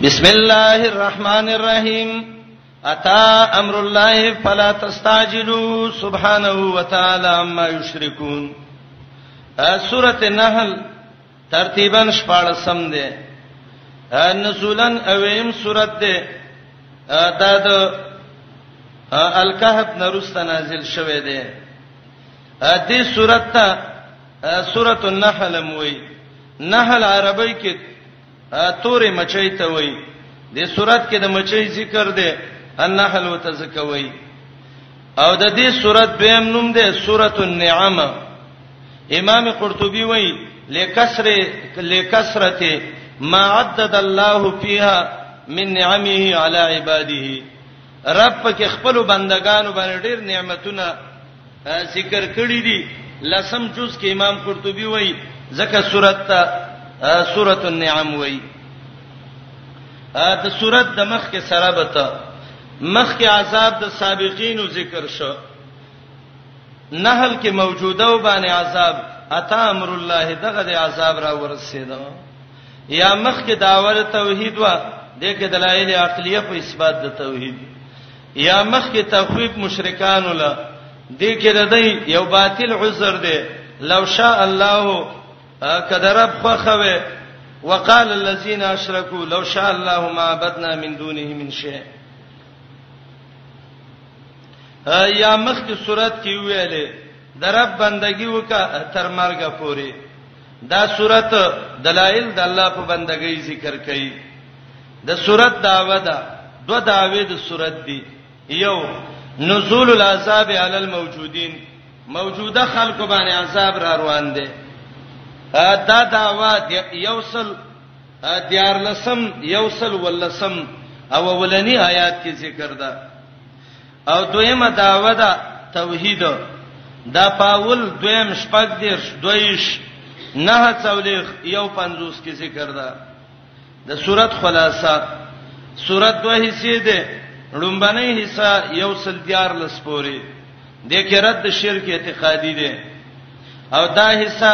بسم الله الرحمن الرحیم اتا امر الله فلا تستعجلوا سبحانه وتعالى عما یشرکون سوره النحل ترتیبا 14 سم ده نزولن اویم سورته ده دا د الکهف نرست نازل شوه دی دې سورته سورته النحل موي نحل عربی کې تورې مچۍ ته وای د صورت کې د مچۍ ذکر دی النحل وتزکوي او د دې صورت دویم نوم دی سورۃ النعام امام قرطبي وای لکسر لکسرته ما عدد الله فيها من نعمه على عباده رب کې خپل بندگانو باندې ډېر نعمتونه ذکر کړی دی لسم جز کې امام قرطبي وایي زکه سورته ته سورۃ النعم وایي د سورته د مخ کې سره به ته مخ کې عذاب د سابقینو ذکر شو نحل کې موجوده و باندې عذاب اتا امر الله دغه د عذاب را ورسېدو یا مخ کې داور توحید وا د کې دلایل عقلیه په اثبات د توحید یا مخ کې تخویب مشرکان له دې کې د دی یو باطل عذر دی لو شاء الله کدرب خوخوي وقال الذين اشركوا لو شاء الله ما عبدنا من دونه من شيء یا مخ کې صورت کې ویلې درب بندگی وکا تر مرګه پوري دا صورت دلایل د الله په بندګۍ ذکر کوي د سورت داوا ده دو داوی د سورت دی یو نزول العذاب علی الموجودین موجوده خلق باندې عذاب را روان دی دا داوا یوصل دیار لسم یوصل ولسم او ولنی آیات کې ذکر ده او دویمه داوا ده توحید دا پاول دویم شپږ دیرش دویش نه څولې یو پنځوس کې ذکر ده د سورت خلاصه سورت دوه حصے ده لومبنه حصہ یو سل دیار لس پوری د کې رد شرک اعتقادي ده او دا حصہ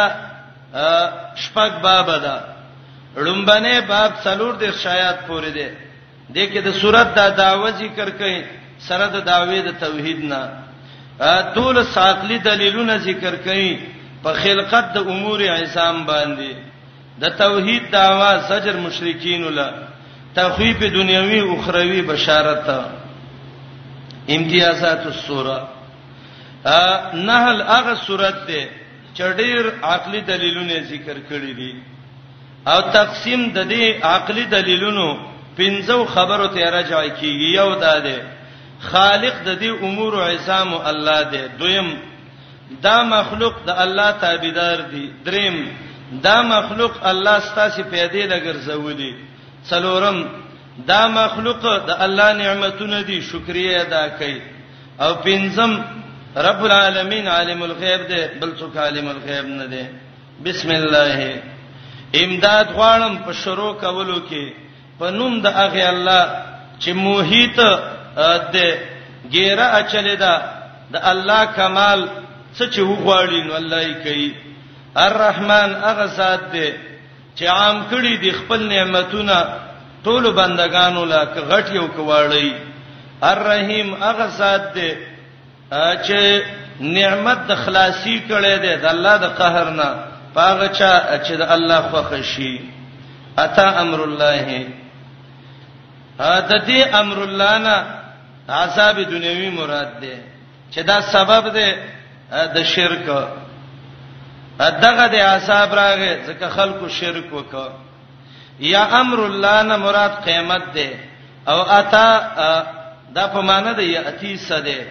شپږ باب ده لومبنه باب څلور د شایات پوری ده د کې د سورت دا داوی ذکر کړي سره د داوی د توحید نه ټول ساقلی دلیلونه ذکر کړي په خلقت د امور عظام باندې د توحید دعوا زجر مشرکین له تخویب دنیوي او اخروی بشارت امتیازات السوره نحل هغه سورته ده چې ډېر عقلي دلیلونه ذکر کړی دي او تقسیم د دې عقلي دلیلونو پنځو خبرو ته راجع کیږي یو دا ده خالق د دې امور عظام الله ده دویم دا مخلوق د الله تابعدار دي دریم دا مخلوق الله ستاسو پیدا لګرځولي څلورم دا مخلوق د الله نعمتونه دي شکریا ادا کوي او پنځم رب العالمین عالم الغیب دی بل څوک عالم الغیب نه دی بسم الله امداد غواړم په شروع کولو کې په نوم د هغه الله چې موهیت د ګیره اچلې ده د الله کمال څه چې وغواړي نو الله یې کوي الرحمن هغه ذات دی چې عام کړي د خپل نعمتونه ټول بندگانو لا غټ یو کواړی الرحیم هغه ذات دی چې نعمت د خلاصي کړي دي د الله د قهر نه پاغه چا چې د الله خوښ شي اتا امر الله د دې امر الله نه عذاب دنیوي مراد ده چې دا سبب ده د شرک دغه د عذاب راغې ځکه خلکو شرک وکړ یا امر الله نه مراد قیامت ده او اتا دا په معنی د یاتی سده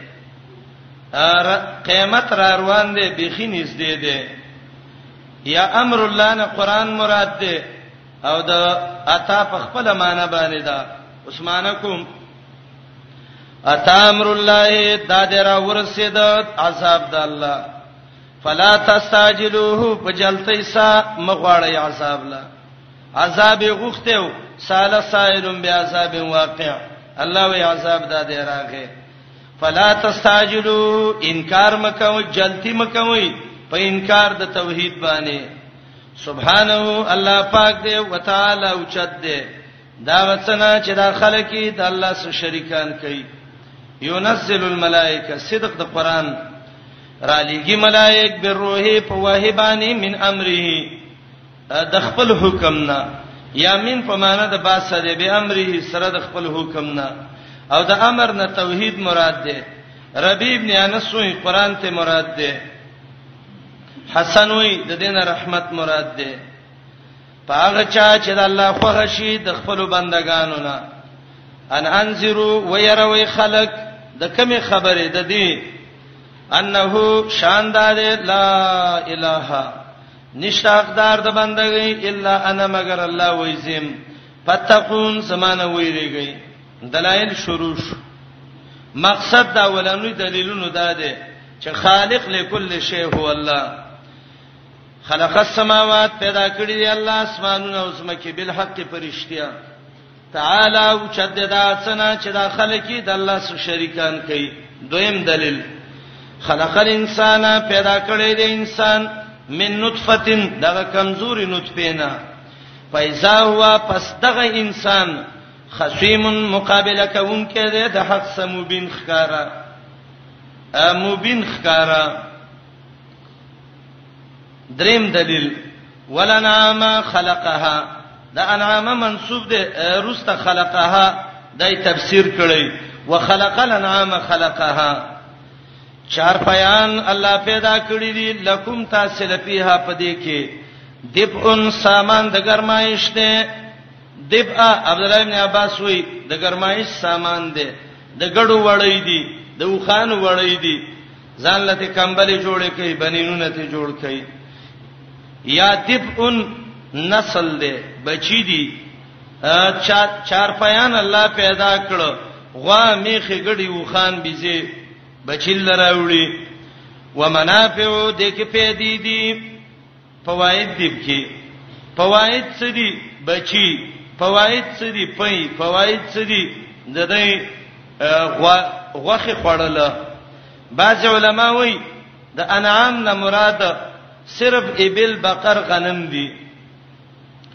ار قیامت را روان دی بخی نږدې دی یا امر الله نه قران مراد دی او د اتا په خپل معنی باندې دا عثمانکم اتا امر الله دا درا ورسید عذاب د الله فلا تستعجلوه بجلتیسا مغواړی عذاب الله عذاب غختو سال سائل بعذاب واقع الله وی عذاب دا دی راغه فلا تستعجلوا انکار مکو جلتی مکوئ په انکار د توحید باندې سبحانه الله پاک دی وتعالى او چت دی دا وڅنا چې دا خلکی د الله سره شریکان کوي ينزل الملائکه صدق د قران را لېږي ملائک به روحي په وهبانی من امره د خپل حکم نه یا من په معنا د باس ده به امره سره د خپل حکم نه او د امر نه توحید مراد ده ربی ابن انس وی قران ته مراد ده حسن وی د دین رحمت مراد ده پاغه چا چې د الله خوښ شي د خپل بندگانو نه ان انذرو ويروي خلق د کمی خبره د دې انه شاندار لا اله نشته حقدار د بندګۍ الا انا مگر الله وایزم فتقون سمانه ویریږي دلایل شروع شو مقصد دا ولنوي دلیلونو دا ده چې خالق لكل شی هو الله خلق السماوات پیدا کړی دی الله اسمانونه او زمکه بالحق پرشتیا تعالی او چددا څنا چې دا خلکی د الله سره شریکان کوي دویم دلیل خلق الانسان پیدا کړی دی انسان من نطفتن دغه کمزوري نطفه نه فایزا هوا پس دغه انسان خصیم مقابله کوونکی دی د حق سموبین خکارا مبین خکارا دریم دلیل ولنعام خلقها دا انعام منسوب دی روسته خلقها دای تفسیر کړی وخلق الانعام خلقها چار پیان الله پیدا کړی دی لکم تاسو لپیها پدې کې دب ان سامان د گرمایش دی دب عبد الله ابن عباس وی د گرمایش سامان دی د ګړو وړی دی د وخان وړی دی ځان لته کمبلې جوړې کړي بنینونه ته جوړ کړي یا دفعن نسل دې بچی دي چار چار پیان الله پیدا کړ غوا میخه غړي وخان بيزي بچیل راوړي ومنافع دې کې پیدې دي فواید دی بکی فواید څه دي بچي فواید څه دي پي فواید څه دي د دې غوخه خړل بعض علما وایي د انعام نه مراد صرف ابل بقر غنم دي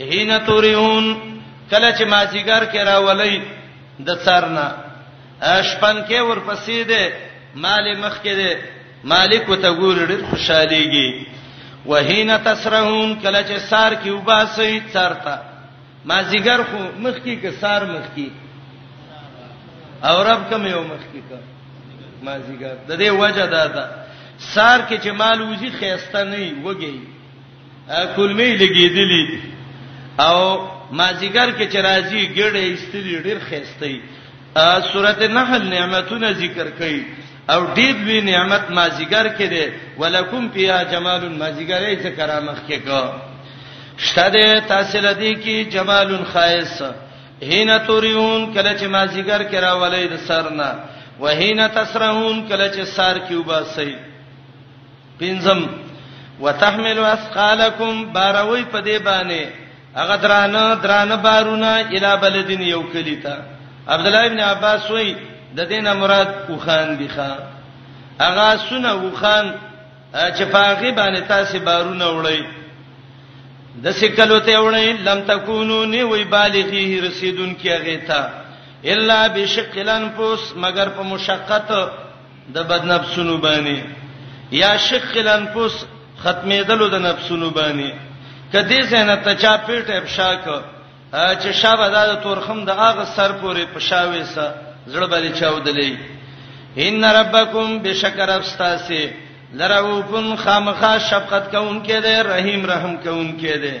هینا توریون کله چې مازیګر کې راولې د څرنا شپن کې ورپسې ده مال مخ کې ده مالک وته ګور ډېر خوشاليږي وهینا تسرهون کله چې سار کې وباسي څرتا مازیګر خو مخ کې کې سار مخ کې او رب کوم یو مخ کې کا مازیګر د دې وجه ده سار کې چې مال وزي خيسته نه وي وګي کلمې لګېدلې او مازیګر کې چې راځي ګړې استلی ډیر خېستې سورته نحل نعمتونه ذکر کړي او ډېر لوی نعمت مازیګر کې دی ولکم فیا جمال مازیګر یې ذکر امخ کې کو شته دې تاسو لدی کې جمال خایس هینا توریون کله چې مازیګر کې راولې د سرنا وهینا تسرهون کله چې سار کې وباسي پنځم وتحمل اثقالکم باروي په دې باندې هغه درانه درانه بارونه اله بلدین یو کلی ته عبد الله ابن عباس وای د دینه مراد وخان دی ښا هغه سونه وخان چې پاغي باندې تاسو بارونه وړي د سکلو ته وړي لم تکونو نی وی بالغی رسیدون کیږي تا الا بشقلن پوس مگر په مشقت د بد نفسونو باندې یا شق الانفس ختمېدلو د نفسونو باندې کدی زنه ته چا پیټ افشا ک چې شابه د تورخم د هغه سر پورې پښاوي سه زړه باندې چاودلې ان ربکم بشکر استاسی لروفن خامخا شفقت کون کې ده رحیم رحم کون کې ده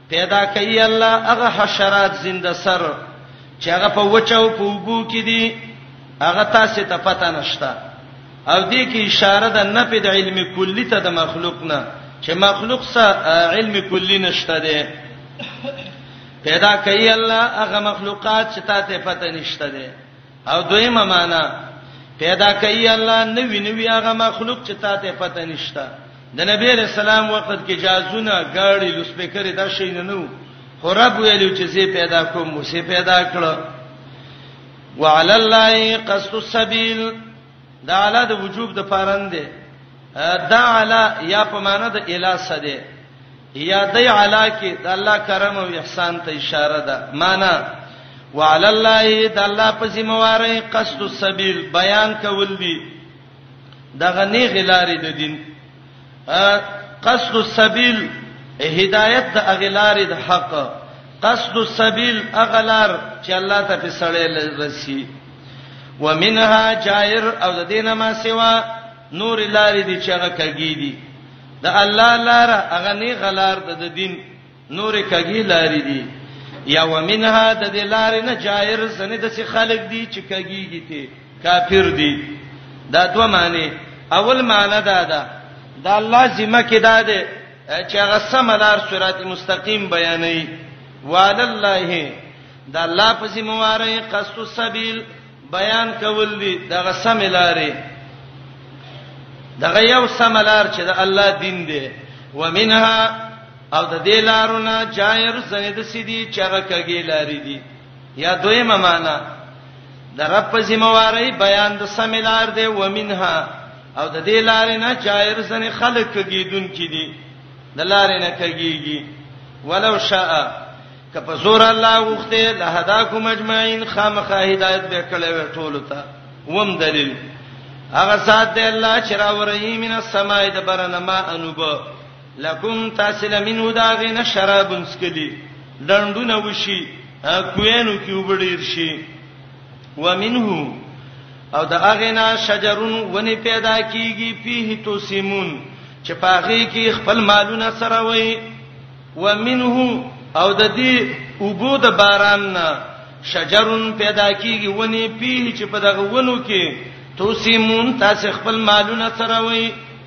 پیدا کوي الله هغه حشرات زنده سر چې هغه په وچو په وګو کې دي هغه تاسو ته پته نشته او دې کې اشاره ده نه په علم کلی ته د مخلوق نه چې مخلوق سره علم کلی نشته ده پیدا کوي الله هغه مخلوقات چې تاسو ته پته نشته ده او دویمه معنا پیدا کوي الله نوی نوی هغه مخلوق چې تا ته پته نشته د نبی رسول الله وخت کې جازونه غاړي لوسپیکرې دا شي نه نو خو رب ویلو چې زه پیدا کوم مو سه پیدا کړ وعلى الله قصد السبيل دا علا د وجوب د پارن دی دا علا یا په معنی د اله سده یا د علا کې د الله کرم او احسان ته اشاره ده معنی وعلى الله د الله په ذمہواري قصد السبيل بیان کول دي دغه نه غلارې د دین قصد السبيل هدایت د اغلار د حق قصد السبيل اغلار چې الله ته په سړې رسی ومنها جائر او د دینه ما سوا نور لارې دي چې هغه کګی دي د الله لار هغه نه غلار د دین نورې کږې لارې دي یا ومنها د دې لارې نه جائر سنې د څه خلق دي چې کږيږي ته کافر دي دا دوه معنی اول معنی دا ده دا الله ذمہ کې دا ده چې هغه سملار صراط مستقیم بیانې وعلى الله دا الله په ذمہ واره قصد السبيل بیان کول دي دغه سملارې دغه یو سملار چې د الله دین دی ومنها او د دې لارونه جایر زنه د سیدی چغه کګی لارې دي یا دویمه معنا د رب په ذمہواری بیان د سمیلار دی ومنها او د دې لارې نه جایر زنه خلق کګیدون کې دي د لارې نه کګیږي ولو شاء کپ زور الله وخته لهداکم اجمعین خامخه هدایت به کړی و ټول ته وم دلیل هغه سات دی الله چې راورې مینه سمای د برنما انوبه لکم تاسو لمنو دا غنه شراب انسکلی ډنډونه وشي کوینو کې وبډیر شي ومنه او دا غنه شجرون ونی پیدا کیږي پیه تو سیمون چې پاغي کې خپل مالونه سره وای ومنه او د دې وبو د باران نه شجرون پیدا کیږي ونی پیه چې په دغه ونو کې تو سیمون تاسو خپل مالونه سره وای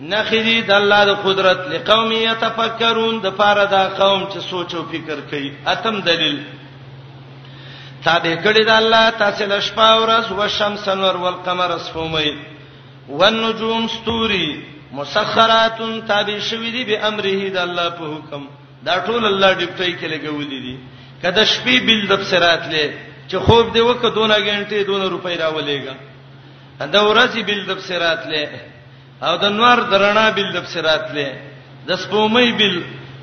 نخذي د الله د قدرت لقوم يتفکرون د پاره دا قوم چې سوچ او فکر کوي اتم دلیل تابع کړی د الله تاسو له شپه او ورځ او شمس انور او القمر اسفومي والنجوم ستوري مسخرات تابع شوی دي به امره د الله په حکم دا ټول الله ډیپټي کې لګولې دي کله شپې بل د بصرات لې چې خوب دی وکړه دونه غنټه دونه روپۍ راولېګا دا ورځي بل د بصرات لې او د نور درنا بل د بصرات له د سپومې بل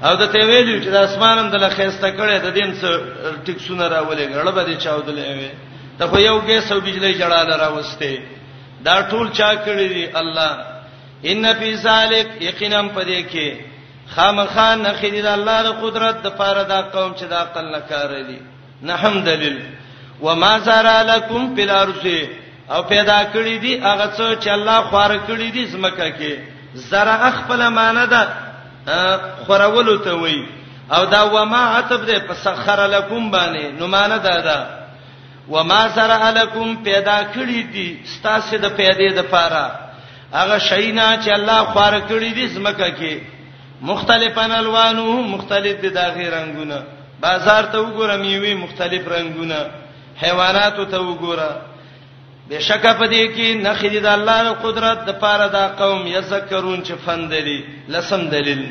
او د ته ویلو چې د اسمان هم د لخيسته کړي د دین څخه ټیکسونه راولې غړب دي چاودلې وي ته خو یو ګیس او بجلی جړال راوسته دا ټول چا کړی دی الله ان فی ذلک یقینا پدې کې خامخان نخیل الله د قدرت د پاره دا قوم چې دا عقل نه کار لري نه هم دلیل وما زرا لكم في الارض او پیدا کړی دي هغه څه چې الله خوار کړی دي زمکه کې زرا اخپل معنی ده خورولو ته وای او دا وما عتب ده په سخر لكم باندې نو معنی ده ده وما زرا لكم پیدا کړی دي ستاسو د پیدې د پاره هغه شینا چې الله خوار کړی دي زمکه کې مختلفن الوانو مختلف دي داغه رنگونه بازار ته وګوره میوه مختلف رنگونه حیوانات ته وګوره بشکه په دې کې نخې د الله او قدرت د پاره دا قوم یذکرون چې فندلی لسم دلیل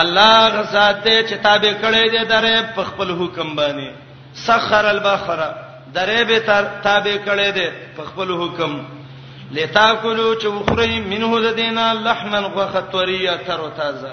الله غزاد ته چې تابع کړي دې درې په خپل حکم باندې سخر البحر درې به تابع کړي دې په خپل حکم لتاکلوا چې وخورئ منه د دینه لحمن غوخه طریه تر تازه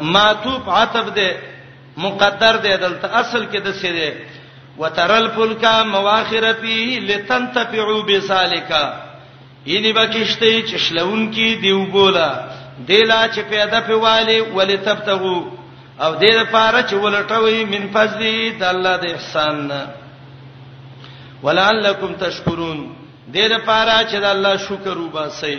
معطوف عطف ده مقدر ده دلته اصل کې د څه ده وترل فلکا مواخر فيه لتنتفعوا بذلك یعنی بکشته چې شلون کې دیو بولا دلا چې پیدا په والي ولې تبتغو او دې لپاره چې ولټوي من فضلي د الله د احسان نه ولعلکم تشکرون دې لپاره چې د الله شکر وباسئ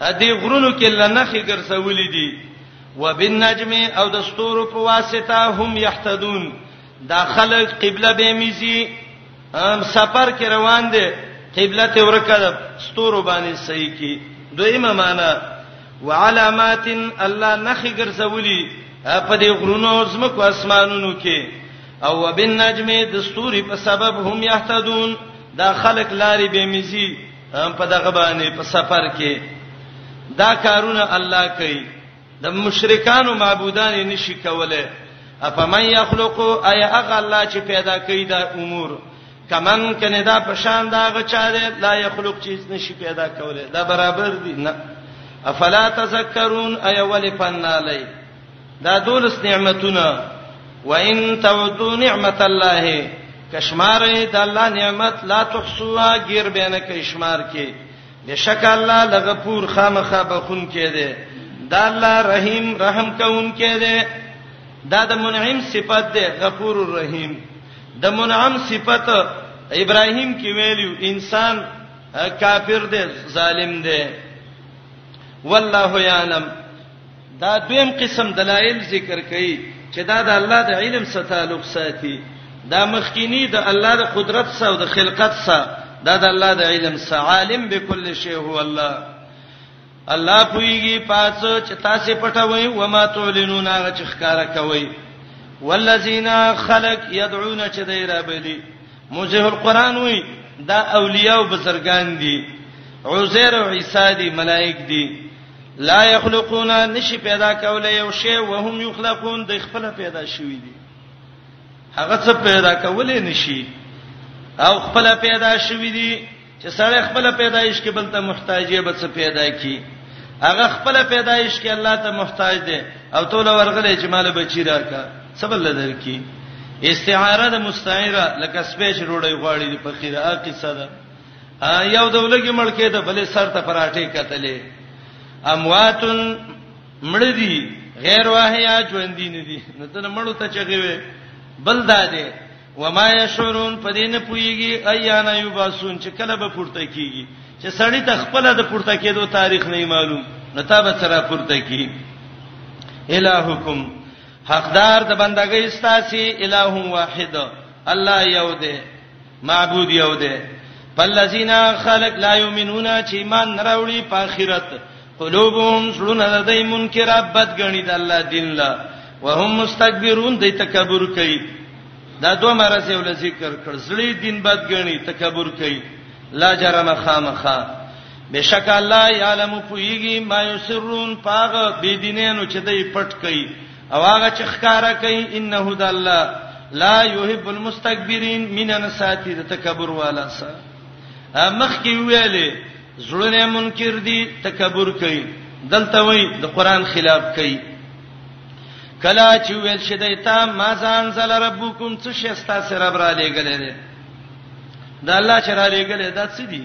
ا دې غرونو کې لنخې ګرځولې دي وبالنجم او د ستورو په واسطه هم يهتدون دا خلک قبله به میزي ام سفر کې روان دي قبله ته ورکه ستورو باندې صحیح کی دویمه معنا وعلامات الله نخي ګرځولي په دې غرونو او زمکو اسمانونو کې او وبالنجم د ستوري په سبب هم يهتدون دا خلق لاري به مزي په دغه باندې په سفر کې دا کارونه الله کوي د مشرکانو معبودان یې نشي کوله افمن یخلق ای هغه الله چې پیدا کوي دا امور کمن کنه دا پشان دا غچا دی لا یخلق چیز نشي پیدا کوله دا برابر دي نه افلا تذکرون ای ولفنا لای دا دولس نعمتونه وان تعدوا نعمت الله کشمار د الله نعمت لا تحسوا غیر بینه کشمار کې بشک الله لغفور خامخه بخون کې دی دا الله رحیم رحم کون کې دی دا د منعم صفت دی غفور الرحیم د منعم صفت ابراهیم کې ویلو انسان کافر دی ظالم دی والله یعلم دا دویم قسم دلایل ذکر کړي چې دا د الله د علم سره تعلق ساتي دا مخکینی د الله د قدرت سره او د خلقت سره دا د الله د علم سره عالم به کل شی هو الله الله پویږي پاس چې تاسو پټوي و ما تعلنون هغه چې ښکارا کوي والذین خلق يدعون چې دی را بلی موجه القران وی دا اولیاء او بزرگان دي عزیر او عیسی دي ملائک دي لا یخلقون نشي پیدا کولای یو شی وهم یخلقون د خپل پیدا شوی دي هغه څه پیدا کولای نشي او خپل پیدا شوی دي چې سره خپل پیدایش کې بل ته محتاجې به څه پیدا کی هغه خپل پیدایش کې الله ته محتاج دی او ټول ورغلې چې مال بچی راکا سبل لدر کی استعاره د مستعیره لکه سپیش روړی غواړي د فقیر اقصه ده یو دولګي ملکه ته بلې سر ته پراټې کتلې امواتن مړ دي غیر واهیا ژوند دي نه دي نو ته مړو ته چغوي بل دادې وما یشعرون پدې نه پويږي ایانا یباسون چې کله به پورته کیږي چې سړی ته خپل د پورته کېدو تاریخ نه معلوم نو تا به سره پورته کی الہکم حقدار د بندګۍ استاسی الہ واحد الله یو دی معبود یو دی فالذین خلق لا یؤمنون چې ایمان راوړي په آخرت قلوبهم سړونه د دې منکر بد غنی د الله دین لا وهم مستكبرون د تکبر کوي دا دوه مرزه ول ذکر کړ زړی دین بد غنی تکبر کوي لا جرم خامخا بشک الله یعلم پویږي ما یسرون پاغه بی دینانو چې دې پټ کوي او هغه چې ښکارا کوي انه د الله لا يحب المستكبرين من انساتی د تکبر والا سره مخ کې ویلې زړونه منکر دي تکبر کوي دلته وای د قران خلاف کوي کلا چې ویل شي دایته ما ځان زل ربکم څه شي ستاسو رب را لېګلې ده دا الله چې را لېګلې دا څه دي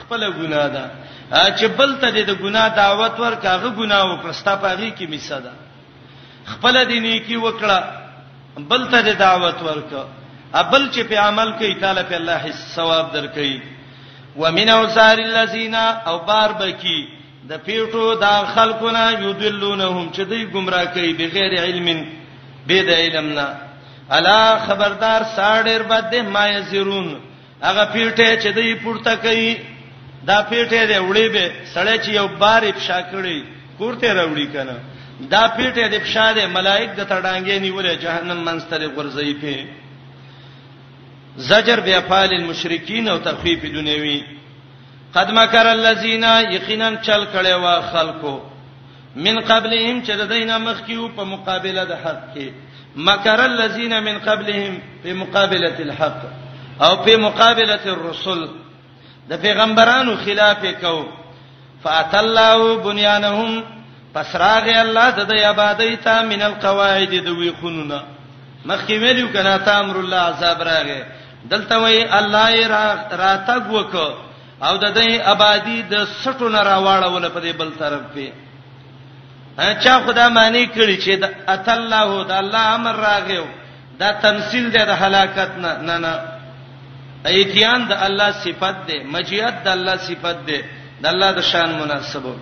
خپل ګناه ده چې بل ته د ګناه دعوت ورکاغه ګناه وکړه ستا پاغي کې میسه ده خپل د نیکی وکړه بل ته د دعوت ورکا ابل چې په عمل کوي تعالی په الله هیڅ ثواب درکړي ومن اوزار الذين او بار بکی د پیټو دا خلقنا یذلونهم چې دوی گمراه کوي بغیر علم به د علم نه الا خبردار ساړر بده ما یزرون هغه پیټه چې دی پورته کوي دا پیټه دی وړي به سړی چې یو بار افشا کړي کوړته راوړي کنه دا پیټه د افشا دی ملائک د تړانګې نیولې جهنم منستره ورځي په زجر بیا فال المشرکین او تخفیف دنیوی قد مکر الذین یقینا چل کړي وا خلکو من قبلهم چې د دینه مخکیو په مقابله د حق کې مکر الذین من قبلهم په مقابله الحق او په مقابله الرسل د پیغمبرانو خلاف کو فاتلوا بنيانهم پسراغ الله د دې آبادی ته من القواعد د وی خونونه مخکې ویلو کنا ته امر الله عذاب راغې دلته وی الله را راتګ وکړه او د دې آبادی د سټو نه راواړول په دې بل طرف کې چا خدا معنی کړی چې د اتلله د الله امر راغیو دا تمثيل دی د هلاکت نه نه نه ایتیان د الله صفت دی مجیت د الله صفت دی د الله د شان مناسبه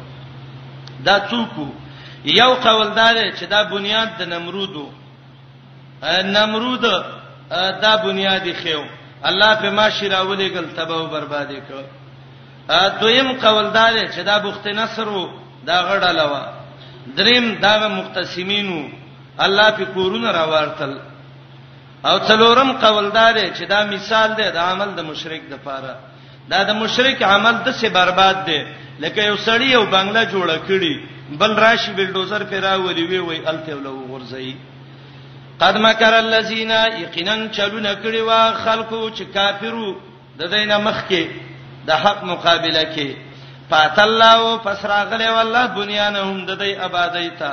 دا څوک یو قوالدار چې دا بنیاد د نمرودو نمرود دا بنیادی خيو الله په ما شراولې ګل تباہ او برباد کړ دویم قول دا دی چې دا بوخت نصر وو دا غړه لوا دریم دا مختصمینو الله په کورونه راوارتل او څلورم قول دا دی چې دا مثال دی د عمل د مشرک د پاره دا د مشرک عمل د څه برباد دی لکه یو سړی یو بنگله جوړ کړي بل راشي بلډوزر پیرا وری وی وی الته ولو غورځي قد مکر الذین یقینا چلون کړي وا خلکو چې کافرو د دینه مخ کې د حق مقابله کې فاتلو پس راغله والله بنیانهم د دې آبادی ته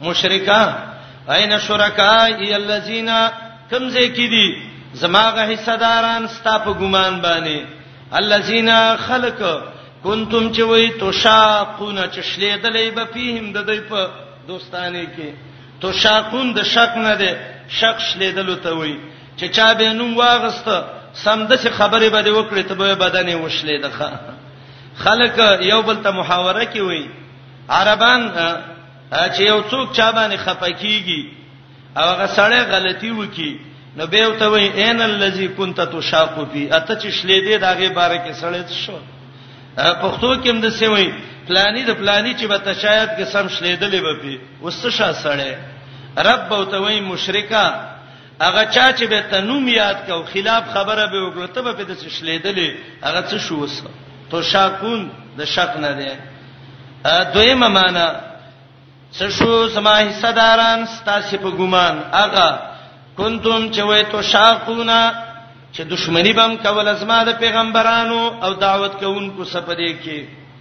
مشرکا اين شرکای الذین کم زه کی دي زماغه حصہ داران ستا په ګمان باندې الذین خلق کنتم چې وای تو شاقون چې شلې دلې به فيهم د دوی په دوستانه کې تو شاقون د شک نه ده شک شلې دلو ته وای چې چا به نوم واغست سم د خبرې به دی وکړې ته به بدن یې وشلې ده خلک یو بل ته محاوره کوي عربان چې یو څوک چا باندې خپکیږي او هغه سړی غلطي وکي نو به وته وای ان الذی کنت تشاق فی اته چې شلې دې داغه باره کې سړی شو پښتو کې هم د څه وای پلانی د پلانی چې به تشایت کې سم شلې دلې به پی وسشه سړی رب وته وای مشرکا هغه چا چې به تنوم یاد کو خلاف خبره به وکړه ته به د شلیدلې هغه څه شو وسه تو شاکون د شک نه دی دویمه معنا څه شو سما حصہ داران ستاسو په ګومان هغه کنتم چې وې تو شاکونا چې دښمنی بم کول ازما د پیغمبرانو او دعوت کوونکو سپدې کې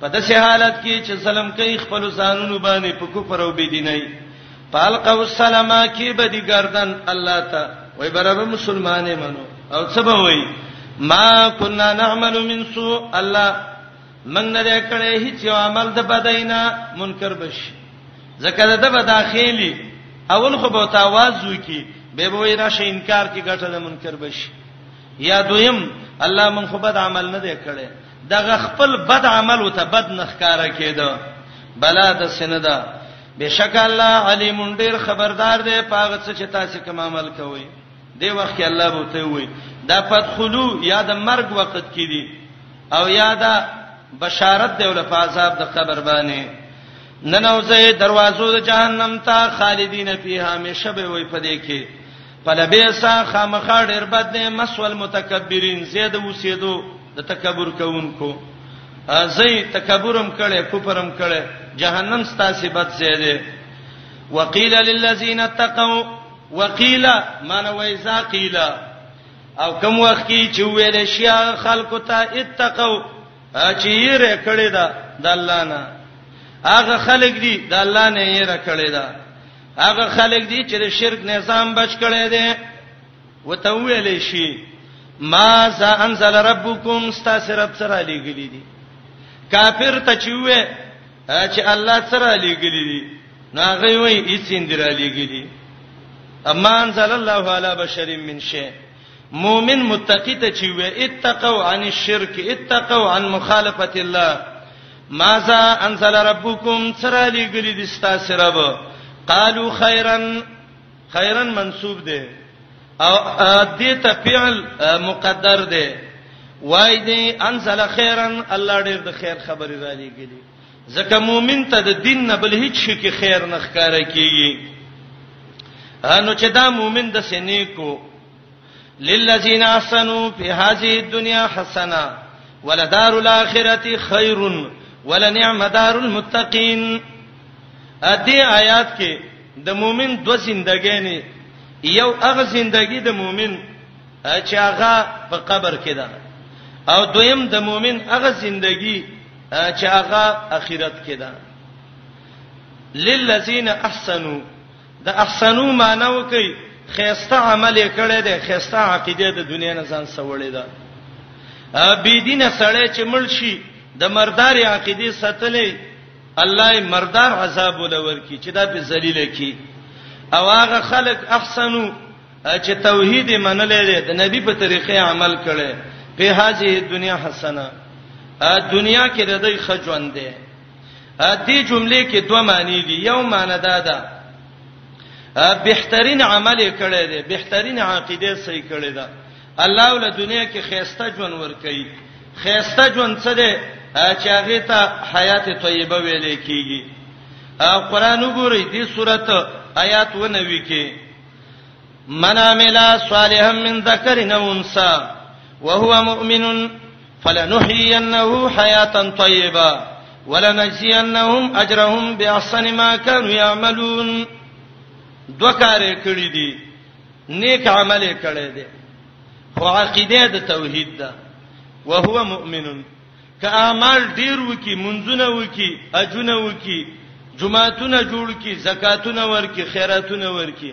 په داسې حالت کې چې ظلم کوي خپل ځانونو باندې په کفر او بيدینۍ پالق او سلاما کې بدی گردن الله ته وای برابر مسلمانې منو او څه به وای ما كنا نعمل من سوء الله من نه کړې هیڅ یو عمل د بدینا منکر بش زکه د بداخېلی اول خو به تاواز وکي به به وای راشه انکار کې ګټه د منکر بش یا دویم الله من خو بد عمل نه دی کړی دغه خپل بد عمل او ته بد نخکارا کېده بلا د سندا بشک الله علیم ډیر خبردار دی پاغه څه چې تاسو کوم عمل کوئ دی وخت کې الله بوته وي دا فدخلو یا د مرګ وخت کې دي او یا دا بشارت دی ول په عذاب د قبر باندې ننوځي دروازو د جهنم ته خالدین فیها همیشه به وي پدې کې پلبیسا خامخا ډیر بد نه مسول متکبرین زید وسیدو د تکبر کوونکو زئی تکبرم کړي کوپرم کړي جهنم ستاسو بد ځای دی وقیل للذین اتقوا وقیل من وایذا قیل او کوم وخت کې چې ویل شي خلکو ته اتقوا چې یې رکړې ده د الله نه هغه خلک دي د الله نه یې رکړې ده هغه خلک دي چې د شرک نظام بچ کړي دي وته ویلې شي ما ذا انزل ربکم استاسرب سره لګلې دي کافر ته چې وې چې الله سره لګلې دي نو هغه وې هیڅ اندرا لګلې اما انزل الله علی بشر من شی مؤمن متقی ته چې وې اتقوا عن الشرك اتقوا عن مخالفه الله ماذا انزل ربکم سره لګلې دي استاسرب قالوا خيرا خیرن منسوب دی او دې ته فعل مقدر دی وای دې انزل خیرن الله ډېر د خیر خبرې را لېږلي ځکه مؤمن ته د دین نه بل هیڅ شي کې خیر نه ښکارا کیږي نو چې دا مؤمن د سینې کو للذین احسنوا فی هذه الدنیا حسنه ولدار الاخرته خیر ولنعم دار المتقین ا دې آیات کې د مؤمن دوه زندګی نه یو هغه زندگی د مؤمن چې هغه په قبر کې ده او دویم د مؤمن هغه زندگی چې هغه اخرت کې ده للذین احسنوا د احسنو معنی وکي خيسته عمل کړي دي خيسته عقيده د دنیا نه ځان سوړې ده بی دینه سړی چې مړ شي د مردار عقیده ستلې الله یې مردار عذاب ولور کی چې دا په ذلیل کی او هغه خلق احسنو چې توحید منلې ده د نبی په طریقې عمل کړي په هاذه دنیا حسنه دنیا کې د دې خجوند ده ا دې جملې کې دوه معنی دي یو معنی دا ده بهترین عمل کړی دی بهترین عقیده صحیح کړی ده الله ول دنیا کې خیسته ژوند ور کوي خیسته ژوند څه دی چې هغه ته حیات طیبه ویل کیږي قرآن وګورئ دې سورته آیات و نوي کې من عمل صالحا من ذکر او انثى وهو مؤمن فلنحيينه حياتا طيبه ولنجزينهم اجرهم باحسن ما كانوا يعملون دوه کار کړی دي نیک عمل کړی دي خو عقیده د توحید ده وهو مؤمن که اعمال ډیر وکي منځونه وکي اجونه وکي جمعهتونه جوړ کی زکاتونه ورکی خیراتونه ورکی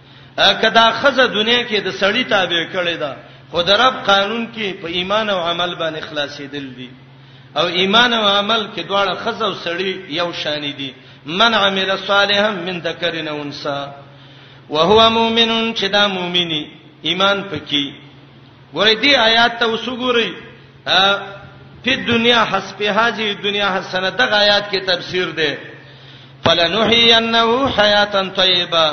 کدا خزه دنیا کې د سړی تابع کړي دا خو د رب قانون کې په ایمان او عمل باندې خلاصېدل دي او ایمان او عمل کې دواړه خزه او سړی یو شان دي من عمل صالحا من ذکر او انثى وهو مؤمن چې دا مؤمني ایمان پکې ګورې دې آیات ته وسګورئ په دنیا حسب هذه دنیا حسنه دغه آیات کې تفسیر ده فلنحینه حیاتا طیبه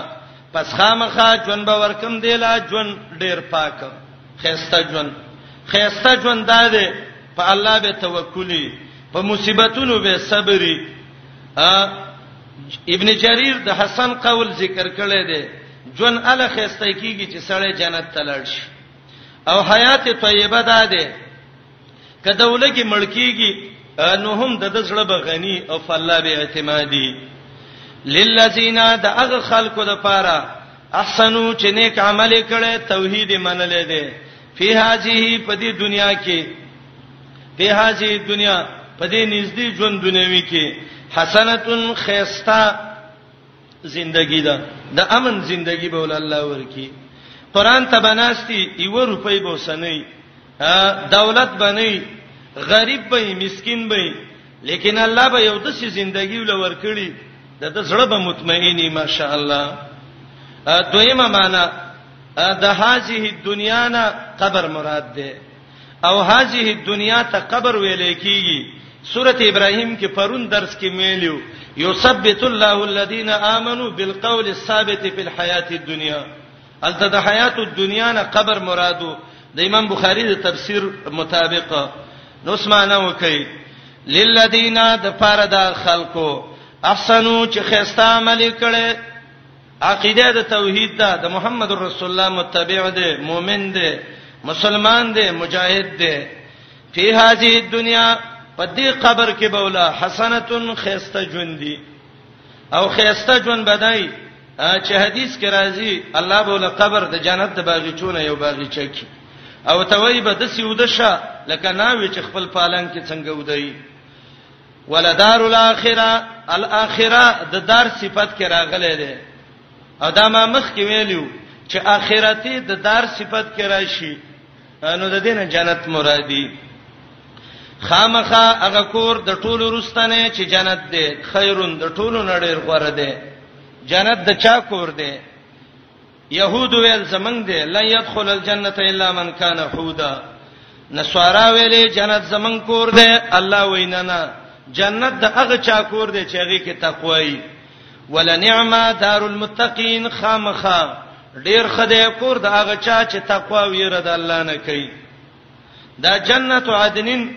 پس خامخا جون به ورکم دی لا جون ډیر پاک خيسته جون خيسته جون دا دی په الله به توکلی په مصیبتونو به صبري ابن جرير د حسن قول ذکر کړی دی جون اله خسته کیږي چې سړی جنت ته لاړ شي او حیات طیبه ده ده کدهوله کې ملکیږي نو هم د دزړه بغنی او فالله به اعتمادي للذین د هغه خلکو د پاره احسنو چې نیک عمل کړي توحید منلې دي فی هذه په دې دنیا کې په هذه دنیا په دې نږدې ژوند دنیوي کې حسنتون خیستا زندگی ده د امن زندگی به ول الله ورکی قران ته بناستی یو روپۍ به وسنی دولت بنی غریب به مسکین به لیکن الله به یو د سي زندگی ول ورکړي د د زړه به مطمئنی ماشاء الله دویمه معنا د هذه دنیا نه قبر مراد ده او هذه الدنيا ته قبر ویل کیږي سوره ابراهيم کې پرون درس کې ویلو یثبت الله الذين امنوا بالقول الثابت في الحياه الدنيا الته د حیات الدنیا نه قبر مرادو د امام بخاری د تفسیر مطابق نو اسمانه وکي للذین د فردا خلقو احسنو چې خسته عمل کړي عقیده د توحید ده د محمد رسول الله متبع ده مؤمن ده مسلمان ده مجاهد ده په هذه دنیا په دې قبر کې بولا حسنتون خيسته ژوند دي او خيسته ژوند بدای چې حدیث کې راځي الله بولا قبر د جنت د باغچونه یو باغچه کې او توي به د سیودشه لکه ناوي چې خپل پالنګ کې څنګه ودی ولدار الاخره الاخره د دار صفت کې راغلي دي او دا ما مخ کې ویلو چې اخرتي د دار صفت کې راشي نو د دینه جنت مرادي خامخه هغه کور د ټولو رستنه چې جنت دی خیرون د ټولو نړۍ غوړه دی جنت د چا کور دی يهود ویل زمنګ دی لن يدخل الجنه الا من كان حودا نسوارا ویلې جنت زمنګ کور دی الله وینا نه جنت د هغه چا کور دی چې هغه کې تقوی ولنعما دار المتقین خامخا ډیر خدای کور د هغه چا چې تقوا ویره د الله نه کوي دا جنت عدنین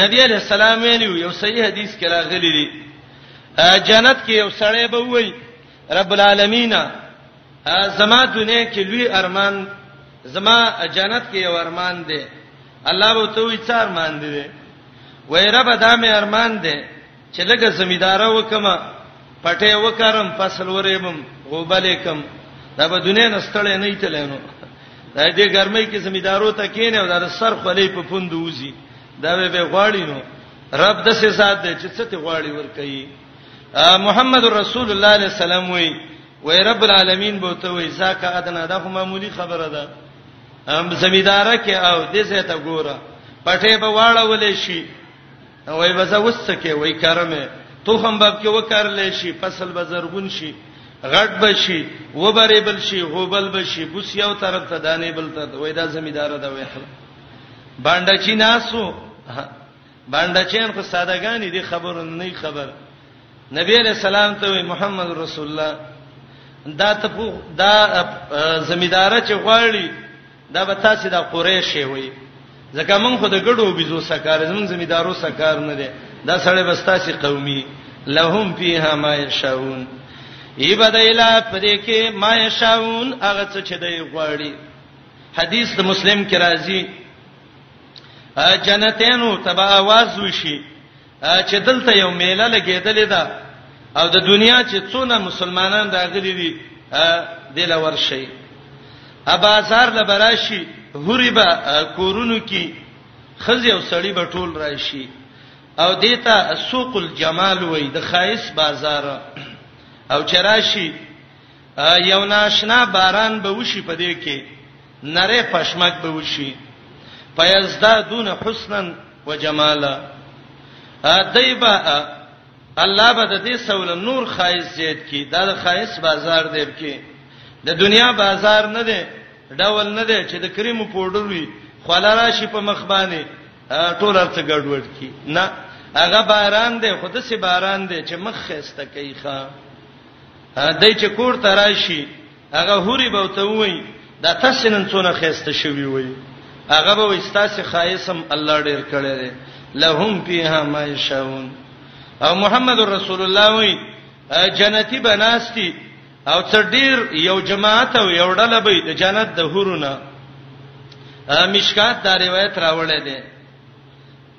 نبی علیہ السلام ویلو یو صحیح حدیث کې راغلی دی جنت کې یو سړی به وای رب العالمین زما دنیا کې لوی ارمان زما جنت کې یو ارمان دی الله به ته وی څار مان دی وای رب دا مې ارمان دی چې لګه زمیداره وکم پټه وکرم فصل ورېبم غوبلې کم دا به دنیا نستړې نه ایتلینو دا دې ګرمۍ کې زمیدارو ته کینې او دا سر خلې په پوند وځي دا به غواړي نو رب د سه ذات دې چې څه ته غواړي ور کوي محمد رسول الله علیه السلام وی وای رب العالمین به ته وای زکه ادنا دا خو معمولی خبره ده ام زمیداره کې او دې زه ته ګوره پټه به واړولې شي وای بس وسکه وای کرمه تخم باب کې وکړلې شي فصل به زرغون شي غټ بشي وبرې بل شي هوبل بشي بوس یو طرف ته دانې بل ته وای دا زمیدار دا وای خلا باندې چی ناسو باندې چین خو سادهګانی دي خبرو نه خبر نبی علیہ السلام ته وای محمد رسول الله دا ته دا زمیدار چې غواړي دا به تاسو د قریش وي ځکه مونږ خو د ګډو بيزو سکار زمونږ زمیدارو سکار نه دي دا سړی بس تاسو قومي لهم فیها ما یشاؤون ایبدایلا پدې کې ما یشاؤون هغه څه چې دی غواړي حدیث د مسلم کې راځي جنتینو تبا आवाज وشي چې دلته یو میله لګیدلې ده او د دنیا چې څونه مسلمانان راغلي دي دله ورشي ابازار لبراشي هریبا کورونو کې خزي او سړی به ټول راشي او دیتا سوق الجمال وای د خایس بازار او چراشی یو ناشنا باران به وشي په دې کې نره پښمک به وشي پیزدا دون حسنا وجمالا دایبا الله به د دې سول نور خایس زیات کی دا د خایس بازار دی کې د دنیا بازار نه دی ډول نه دی چې د کریمو پودر وي خلا راشي په مخ باندې ټول ارته ګډوډ کی نه هغه باران دی خود سي باران دی چې مخ خسته کوي ښا دای چې کور ته راشي هغه حوري به ته وای دا تاسو نن څونه خسته شوی وای هغه به استاسه خایسم الله ډیر کړی دی لهم فیها ما یشاون او محمد رسول الله وای جنتی بناستی او څ ډیر یو جماعت او یو ډله به د جنت د حورونه مشکات دا روایت راوړی دی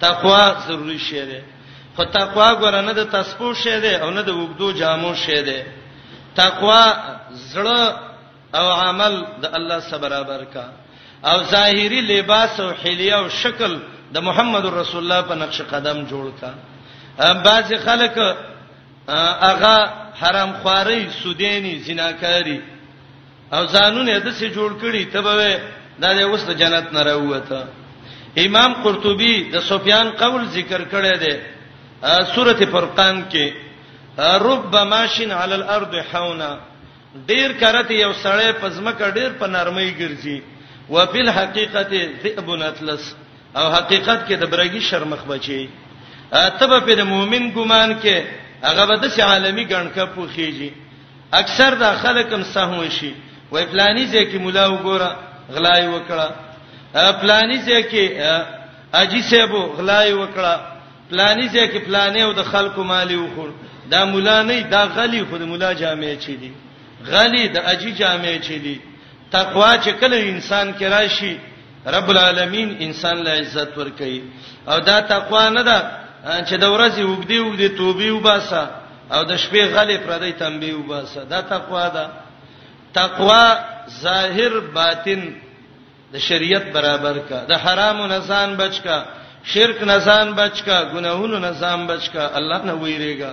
تقوا ضروری شی دی خو تقوا ګره نه د تسبو شی دی او نه د وګدو جامو شی دی تقوا زړه او عمل د الله سره برابر کا او ظاهری لباس او حلیه او شکل د محمد رسول الله په نقش قدم جوړ کا بعض خلک اغا حرام خواري سودینی زناکاری او ځانونه د څه جوړ کړي ته به دا د اوس د جنت نه راوته امام قرطبي د سفیان قول ذکر کړی دی سورته فرقان کې رب ماشین علی الارض حونا ډیر کرته یو سړی په ځمکه ډیر په نرمۍ ګرځي وفي الحقیقت ذئب اطلس او حقیقت کې د برګي شرمخ بچي تبه په مؤمن ګمان کې هغه به د عالمي ګڼکه پوخیږي اکثر دا خلک هم سهو شي وای پلاني ځای کې مولا وګوره غلای وکړه پلاني ځای کې اجي صاحب غلای وکړه پلاني ځای کې پلانې او د خلکو مالی وخور دا مولا نه دا غلی خو د مولا جامع چي دي غلی د اجي جامع چي دي تقوا چې کله انسان کې راشي رب العالمین انسان له عزت ورکي او دا تقوا نه ده چې د ورځې وګدي وګدي توبې وباسه او د شپې غلې پردې تنبيه وباسه دا تقوا ده تقوا ظاهر باطن د شریعت برابر کا د حرام نه ځان بچ کا شرک نه ځان بچ کا ګناهونو نه ځان بچ کا الله نه ویریږي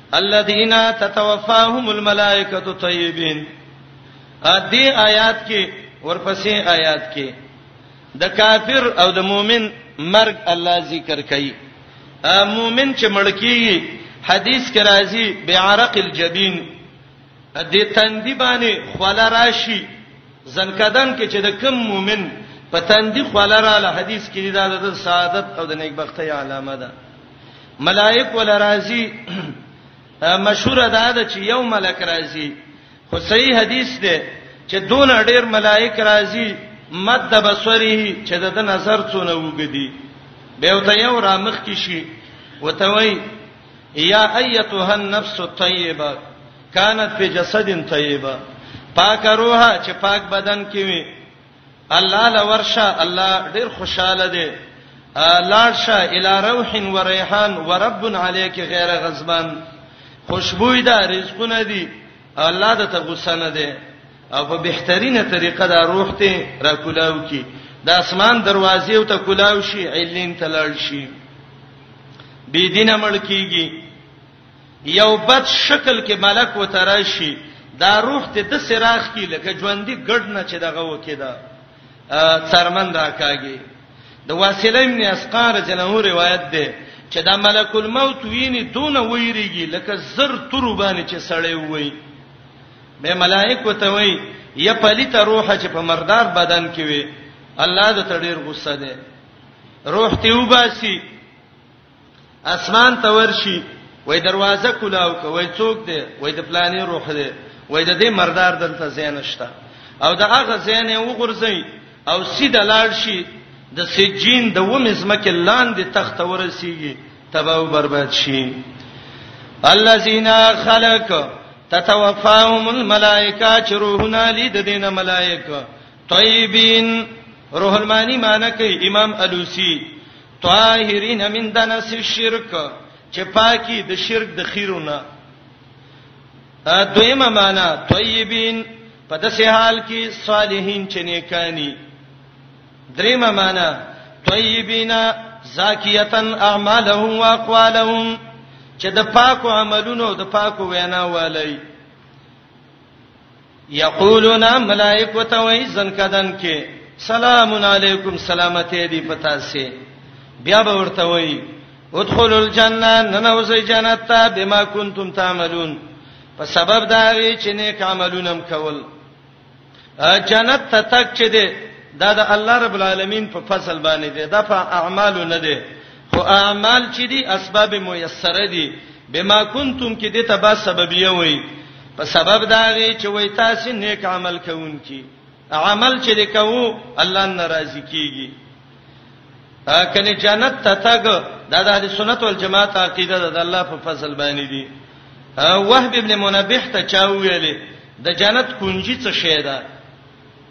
الذين تتوفاهم الملائکه طیبین ا دې آیات کې ورپسې آیات کې د کافر او د مؤمن مرګ الله ذکر کوي ا مؤمن چې مړکی حدیث کې راځي بعرق الجبین د تندی باندې خلا راشي زنکدن کې چې د کم مؤمن په تندی خلا رااله حدیث کې دا د سعادت او د نیکبختۍ علامه ده ملائک ول راضی مشهور ده د چې یو ملک راضی خو صحیح حدیث ده چې دون ډیر ملائک راضی مد بصری چې د نظر څونه وګدي به وته یو رامخ کی شي وته وای یا ایتها النفس الطیبه کانت فی جسد طیبه پاک روحه چې پاک بدن کې وي الله لورشه الله ډیر خوشاله دی لارشه الی روح و ریحان و رب علیک غیر غضبان خوشبوې ده رزقونه دي الله د ته غوسه نه دی او په بهترینه طریقه دا روح ته را کولاو کی د اسمان دروازې او ته کولاو شي علین تلل شي بی دینه ملکیږي یو بد شکل کې ملک وتراشي دا روح ته د سراخ کې لکه ژوندۍ ګډ نه چې دغه وکي دا څرمن راکاږي د واسله ابن اسقار جنو روایت ده چې دا ملک الموت ویني دون ویریږي لکه زر تربانه چې سړی وای به ملائکه ته وای یا پلیت روح چې په مردار بدن کې وي الله د تړیر غصه ده روح ته وباسي اسمان ته ورشي وای دروازه کولاو کوي څوک دی وای د پلانې روح دی وای د دې مردار دلته زینشتا او د هغه زین یې وګرځي او سیده لاړ شي د سجین د ومه زمکه لاندې تخت ورسیږي تباہ او برباد شي الذين خلق تتوفاهم الملائکه چروهنا لید دینه ملائکه طيبين روح المانی معنی کوي امام الوسی طاهرین من دنس الشرک چې پاکي د شرک د خیرونه دویمه معنی طیبین په داسې حال کې صالحین چې نیکانی دریمه معنی طیبینا زاکیتن اعمالهم واقوالهم چې د پاکو عملونو د پاکو وینا والي یقولون ملائکه ته وای ځن کدن کې سلام علیکم سلامتی دی پتا سي بیا به ورته وای ادخلوا الجنه ننوځي جنت ته بما کنتم تعملون په سبب دا وی چې نیک عملونه کول جنت ته تک چې دی دا د الله رب العالمین په فضل باندې دی دا په اعمالو نه دی خو اعمال چې دي اسباب میسره دي بما کنتم کې دې تبا سببیه وای په سبب دا غي چې وای تاسو نیک عمل کوونکی عمل چې وکاو الله ناراضي کیږي کنه جنت ته تاګ دا د سنت والجماعت عقیده ده د الله په فضل باندې دي وهب ابن منبه ته چا ویلې د جنت کنجي څه شی ده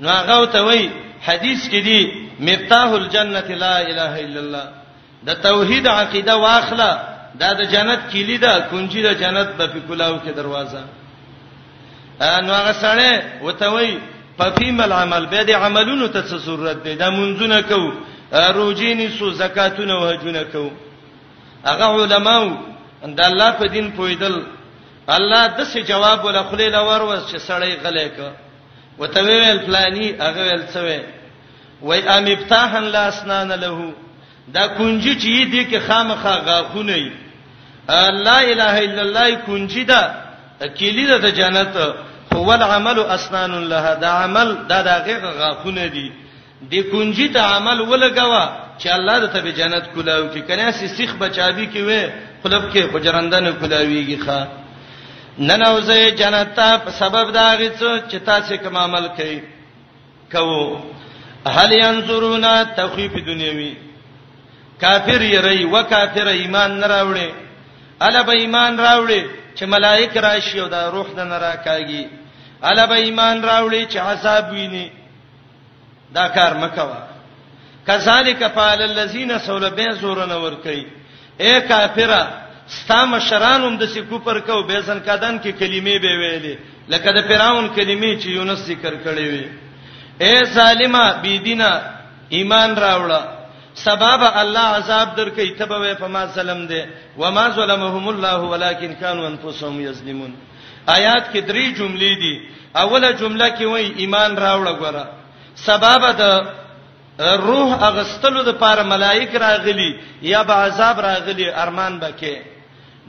نو هغه ته وای حدیث کې دی مفتاح الجنه لا اله الا الله د توحید عقیده واخله دا د جنت کلی ده کنجی د جنت په کلاو کې دروازه نو هغه سره وته وای په فیم العمل به د عملونو ته څه صورت دی دا منځونه کو روجینی سو زکاتونه او حجونه کو هغه علماو د الله په دین پویدل الله د څه جواب ولا خلی لور وس چې سړی غلې ک وته ویل فلانی هغه ویل څه وی وای ام افتاحن لا اسنان له دا کنجی چې دې کې خامخا غاخونه ای لا اله الا الله کنجی دا کلی دا د جنت هو العمل اسنان لها دا عمل دا دغه غاخونه دي دې کنجي ته عمل ولګوا چې الله د تبه جنت کولاو کې کنه سي سیخ بچابي کې وې خلب کې خجرنده نه کولاويږي ښا ننوځي جنت ته په سبب دا غيڅ چې تاسو کوم عمل کوي کوو هل ينظرون تخفيف دنیوي کافر یې رہی و کافر ایمان نه راوړي الا به ایمان راوړي چې ملائک راشي او دا روح د نه راکاږي الا به ایمان راوړي چې عذاب ویني دا کار مکوا کذالک فعل الذين سول به زور نه ور کوي اے کافرا ستا مشرانم د سی کوپر کو به ځن کدن کې کلمې به ویلې لکه د فراون کلمې چې یونس ذکر کړې وي اے ظالما بی دینا ایمان راوړه سبب الله عذاب درکې تبوي په ما ظلم دي وما ظلمهم الله ولكن كانوا انفسهم يظلمون آیات کې درې جملې دي اوله جمله کې وایي ایمان راوړ غره سبب د روح اغستلو د پاره ملائک راغلي یا به عذاب راغلي ارمان بکې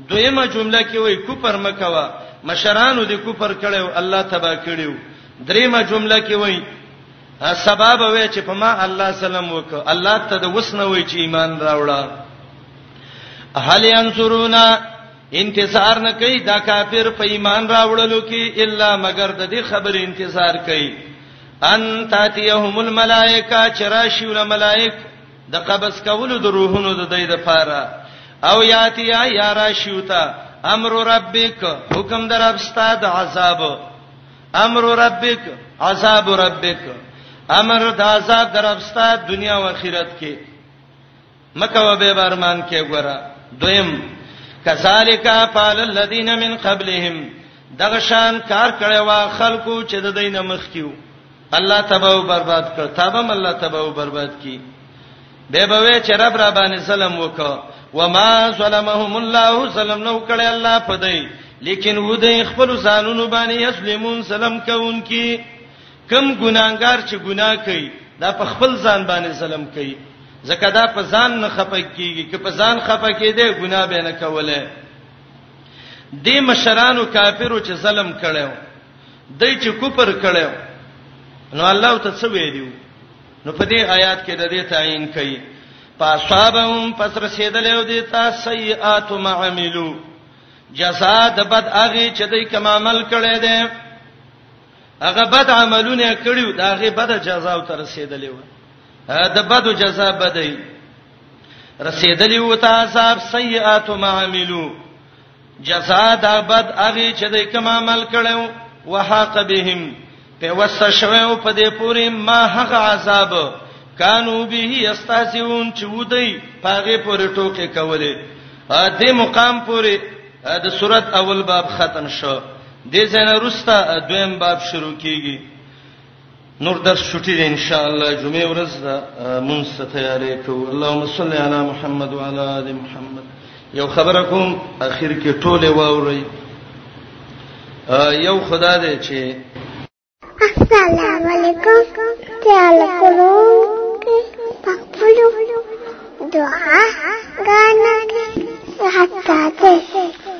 دویمه جمله کې وایي کوپر مکوا مشرانو دې کوپر کړو الله تبا کړو دریمه جمله کې وایي سبب وای چې په ما الله سلام وک الله ته د وسنه وای چې ایمان راوړه هل ينصرونا انتظار نه کوي دا کافر په ایمان راوړلو کې الا مگر د دې خبرې انتظار کوي ان تاتيهم الملائکه چراشی ول ملائک د قبض کولو د روحونو د دې د پاره او یاتی یا راشیو تا امر ربک حکم در ابستاد عذاب امر ربک عذاب ربک امر د عذاب در ابستاد دنیا او آخرت کې مکه و به برمان کې ګره دویم کذالک فعل الذين من قبلهم دغه شان کار کړي وا خلکو چې د دینه مخ کیو الله تباہ برباد کړ تابم الله تباہ برباد کی به به وی چې رب را باندې سلام وکړه وما ظلمهم الله سلام نو کړي الله پدای لیکن و دې خپل ځانونو باندې اسلمون سلام کوونکی کم ګناګار چې ګناه کوي دا په خپل ځان باندې ظلم کوي ځکه دا په ځان نه خپه کیږي که په ځان خپه کیدې ګناه به نه کوله دې مشرانو کافرو چې ظلم کړو دای چې کوپر کړو نو الله ته څه ویلو نو په دې آیات کې د دې تعین کړي پاسابهم پس رسیدل او دې تا سیئات ما عملو جزاء د بد اغه چې دای کوم عمل کړي دي هغه بد عملونه کړیو دا هغه بد جزاء تر رسیدلې و د بد جزاء بدای رسیدلې و ته عذاب سیئات ما عملو جزاء دا بد هغه چې د کوم عمل کړو وحاق بهم په وسه شوو په دې پوری ما هغه عذاب کانو به یستهزئون چې ودی پاغه پورې ټوکې کولې دې مقام پورې د صورت اول باب ختم شو دې ځنه روستا دویم باب شروع کیږي نور درس شوټی دی ان شاء الله جمعه ورځ دا مونږ ته تیارې کوو اللهم صل علی محمد وعلى ال محمد یو خبره کوم اخر کې ټوله واوري یو خدا دې چې السلام علیکم تعال کولو پخپلو دعا غانا کې حتا ته